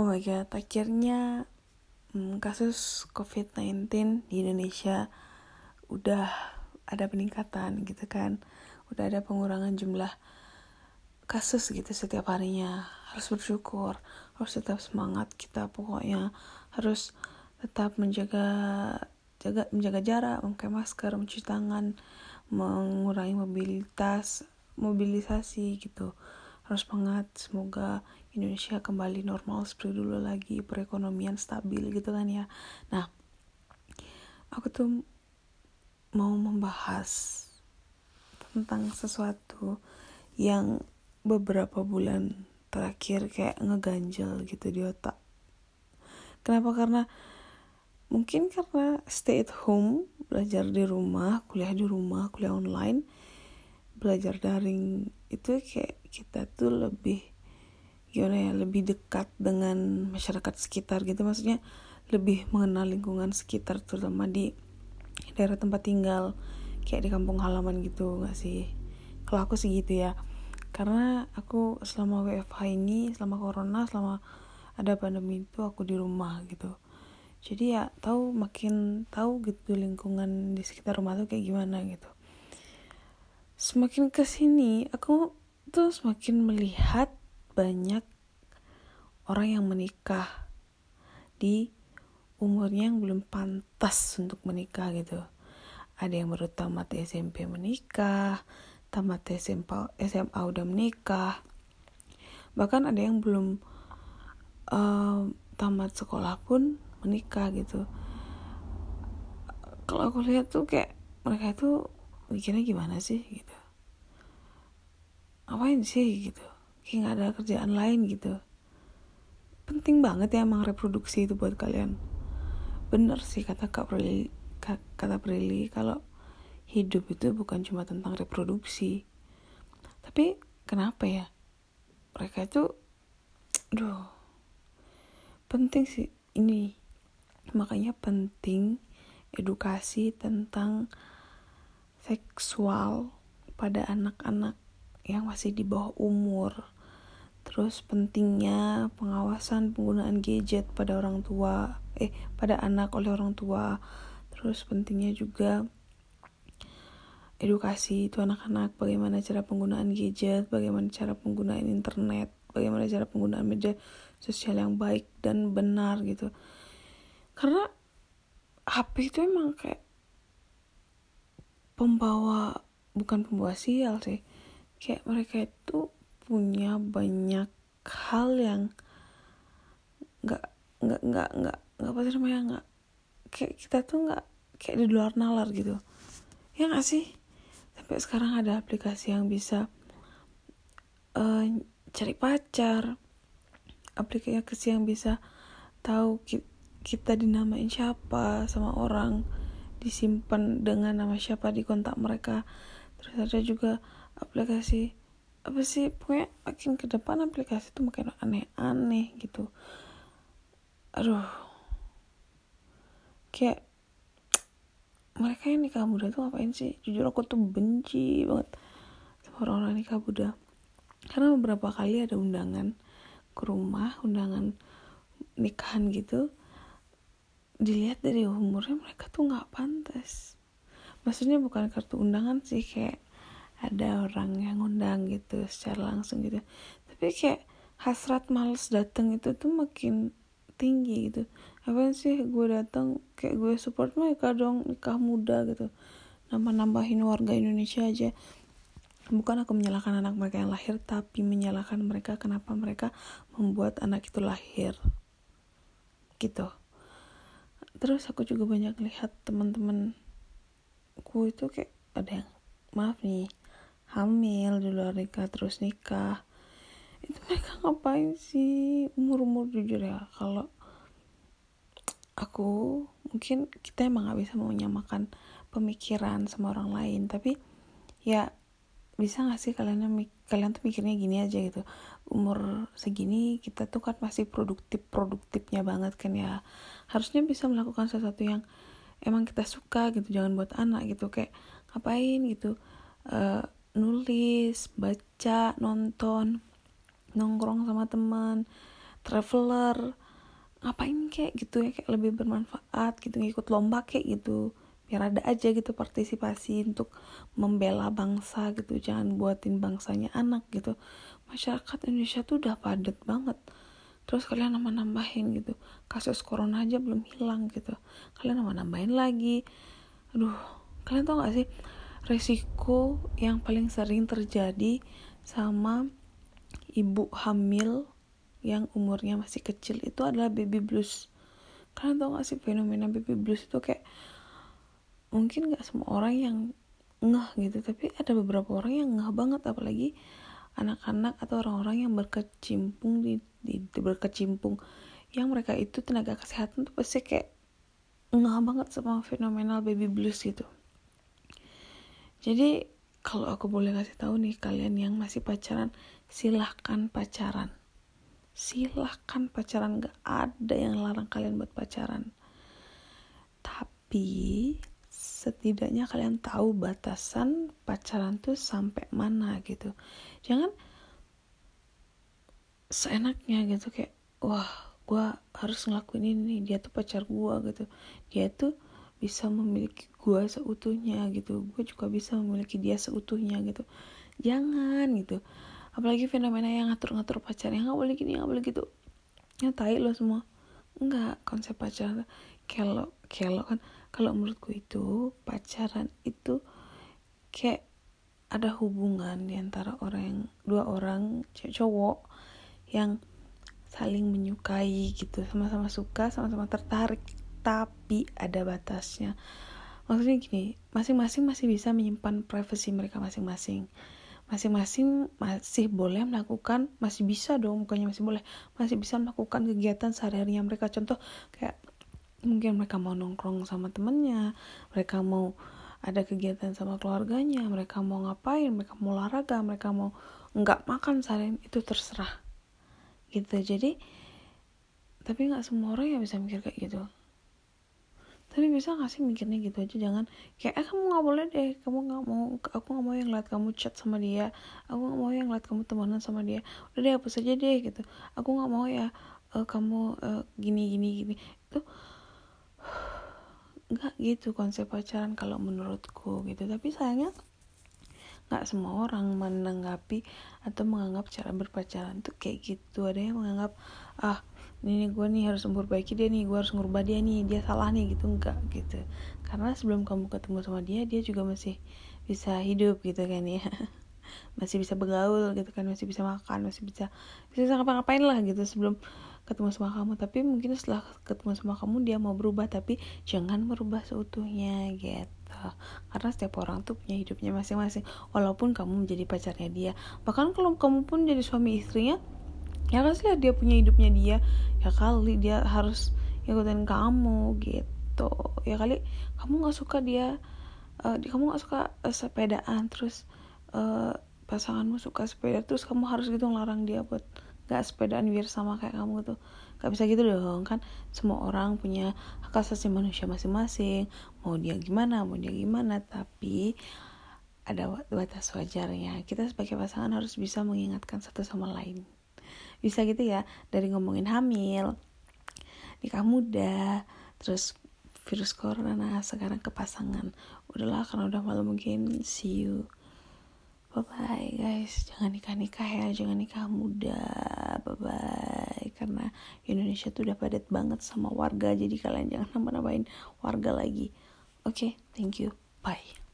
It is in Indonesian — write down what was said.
oh my god akhirnya hmm, kasus covid-19 di Indonesia udah ada peningkatan gitu kan. Udah ada pengurangan jumlah kasus gitu setiap harinya. Harus bersyukur harus tetap semangat kita pokoknya. Harus tetap menjaga jaga menjaga jarak memakai masker mencuci tangan mengurangi mobilitas mobilisasi gitu. Harus semangat semoga Indonesia kembali normal seperti dulu lagi perekonomian stabil gitu kan ya. Nah aku tuh mau membahas tentang sesuatu yang beberapa bulan terakhir kayak ngeganjel gitu di otak. Kenapa? Karena mungkin karena stay at home belajar di rumah kuliah di rumah kuliah online belajar daring itu kayak kita tuh lebih gimana ya lebih dekat dengan masyarakat sekitar gitu. Maksudnya lebih mengenal lingkungan sekitar terutama di daerah tempat tinggal kayak di kampung halaman gitu gak sih? Kalau aku sih gitu ya. Karena aku selama WFH ini selama corona selama ada pandemi itu aku di rumah gitu. Jadi ya tahu makin tahu gitu lingkungan di sekitar rumah tuh kayak gimana gitu. Semakin ke sini aku tuh semakin melihat banyak orang yang menikah di umurnya yang belum pantas untuk menikah gitu. Ada yang baru tamat SMP menikah tamat SMA SMA udah menikah. Bahkan ada yang belum uh, tamat sekolah pun menikah gitu. Kalau aku lihat tuh kayak mereka itu mikirnya gimana sih gitu? Apain sih gitu kayak nggak ada kerjaan lain gitu. Penting banget ya emang reproduksi itu buat kalian. Bener sih kata kak Prilly kata Prilly kalau hidup itu bukan cuma tentang reproduksi. Tapi kenapa ya? Mereka itu duh penting sih ini. Makanya penting edukasi tentang seksual pada anak-anak yang masih di bawah umur terus pentingnya pengawasan penggunaan gadget pada orang tua eh pada anak oleh orang tua. Terus pentingnya juga edukasi itu anak-anak bagaimana cara penggunaan gadget bagaimana cara penggunaan internet bagaimana cara penggunaan media sosial yang baik dan benar gitu. Karena HP itu emang kayak pembawa bukan pembawa sial sih. Kayak mereka itu punya banyak hal yang nggak nggak nggak nggak nggak apa sih namanya nggak kayak kita tuh nggak kayak di luar nalar gitu. Ya nggak sih? Sampai sekarang ada aplikasi yang bisa uh, cari pacar aplikasi yang bisa tahu kita dinamain siapa sama orang disimpan dengan nama siapa di kontak mereka. Terus ada juga aplikasi apa sih pokoknya makin ke depan aplikasi itu makin aneh-aneh gitu. Aduh. Kayak mereka yang nikah muda tuh ngapain sih? Jujur aku tuh benci banget sama orang-orang nikah muda. Karena beberapa kali ada undangan ke rumah undangan nikahan gitu dilihat dari umurnya mereka tuh nggak pantas. Maksudnya bukan kartu undangan sih kayak ada orang yang undang gitu secara langsung gitu. Tapi kayak hasrat males datang itu tuh makin tinggi gitu. Apa sih gue datang kayak gue support mereka dong nikah muda gitu. Nambah nambahin warga Indonesia aja. Bukan aku menyalahkan anak mereka yang lahir tapi menyalahkan mereka kenapa mereka membuat anak itu lahir. Gitu. Terus aku juga banyak lihat teman-temanku itu kayak ada yang maaf nih hamil di luar nikah terus nikah. Itu mereka ngapain sih? Umur-umur jujur ya kalau aku mungkin kita emang gak bisa menyamakan pemikiran sama orang lain. Tapi ya bisa gak sih kalian kalian tuh mikirnya gini aja gitu. Umur segini kita tuh kan masih produktif produktifnya banget kan ya. Harusnya bisa melakukan sesuatu yang emang kita suka gitu jangan buat anak gitu. Kayak ngapain gitu uh, nulis baca nonton nongkrong sama teman traveler ngapain kayak gitu ya kayak lebih bermanfaat gitu ngikut lomba kayak gitu. Biar ada aja gitu partisipasi untuk membela bangsa gitu jangan buatin bangsanya anak gitu. Masyarakat Indonesia tuh udah padat banget. Terus kalian nambah nambahin gitu kasus corona aja belum hilang gitu. Kalian nambah nambahin lagi. Aduh kalian tau gak sih resiko yang paling sering terjadi sama ibu hamil yang umurnya masih kecil itu adalah baby blues. Kalian tau gak sih fenomena baby blues itu kayak mungkin gak semua orang yang ngeh gitu tapi ada beberapa orang yang ngeh banget apalagi anak-anak atau orang-orang yang berkecimpung di, di, di berkecimpung yang mereka itu tenaga kesehatan tuh pasti kayak ngeh banget sama fenomenal baby blues gitu jadi kalau aku boleh kasih tahu nih kalian yang masih pacaran silahkan pacaran. Silahkan pacaran gak ada yang larang kalian buat pacaran. Tapi setidaknya kalian tahu batasan pacaran tuh sampai mana gitu. Jangan seenaknya gitu kayak wah gue harus ngelakuin ini dia tuh pacar gue gitu. Dia tuh bisa memiliki gue seutuhnya gitu. Gue juga bisa memiliki dia seutuhnya gitu. Jangan gitu. Apalagi fenomena yang ngatur-ngatur pacarnya. Nggak boleh gini nggak boleh gitu. Ya tai lo semua. Enggak konsep pacaran kalau kalau kan. Kalau menurutku itu pacaran itu kayak ada hubungan di antara orang yang dua orang cowok yang saling menyukai gitu. Sama-sama suka sama-sama tertarik tapi ada batasnya. Maksudnya gini masing-masing masih bisa menyimpan privasi mereka masing-masing. Masing-masing masih boleh melakukan masih bisa dong bukannya masih boleh masih bisa melakukan kegiatan sehari-harinya mereka. Contoh kayak mungkin mereka mau nongkrong sama temennya mereka mau ada kegiatan sama keluarganya mereka mau ngapain mereka mau olahraga mereka mau nggak makan seharian itu terserah. Gitu. Jadi tapi nggak semua orang yang bisa mikir kayak gitu tapi bisa gak sih mikirnya gitu aja? Jangan kayak eh kamu nggak boleh deh. Kamu nggak mau aku nggak mau yang lihat kamu chat sama dia. Aku nggak mau yang lihat kamu temenan sama dia. Udah deh hapus aja deh gitu. Aku nggak mau ya uh, kamu uh, gini gini gini. Itu nggak gitu konsep pacaran kalau menurutku gitu. Tapi sayangnya nggak semua orang menanggapi atau menganggap cara berpacaran tuh kayak gitu. Ada yang menganggap ah ini nih gue nih harus memperbaiki dia nih gue harus ngubah dia nih dia salah nih gitu. Enggak gitu. Karena sebelum kamu ketemu sama dia dia juga masih bisa hidup gitu kan ya. Masih bisa bergaul gitu kan. Masih bisa makan masih bisa bisa ngapa-ngapain lah gitu sebelum ketemu sama kamu. Tapi mungkin setelah ketemu sama kamu dia mau berubah. Tapi jangan merubah seutuhnya gitu. Karena setiap orang tuh punya hidupnya masing-masing. Walaupun kamu menjadi pacarnya dia. Bahkan kalau kamu pun jadi suami istrinya ya kan sih dia punya hidupnya dia. Ya kali dia harus ikutin kamu gitu. Ya kali kamu nggak suka dia uh, kamu nggak suka uh, sepedaan terus uh, pasanganmu suka sepeda terus kamu harus gitu ngelarang dia buat gak sepedaan biar sama kayak kamu gitu. Gak bisa gitu dong kan? Semua orang punya hak asasi manusia masing-masing. Mau dia gimana mau dia gimana tapi ada batas wajarnya. Kita sebagai pasangan harus bisa mengingatkan satu sama lain bisa gitu ya dari ngomongin hamil nikah muda terus virus corona nah sekarang ke pasangan. Udahlah karena udah malam mungkin see you. Bye bye guys. Jangan nikah nikah ya jangan nikah muda. Bye bye karena Indonesia tuh udah padat banget sama warga jadi kalian jangan nambah nambahin warga lagi. Oke okay, thank you. Bye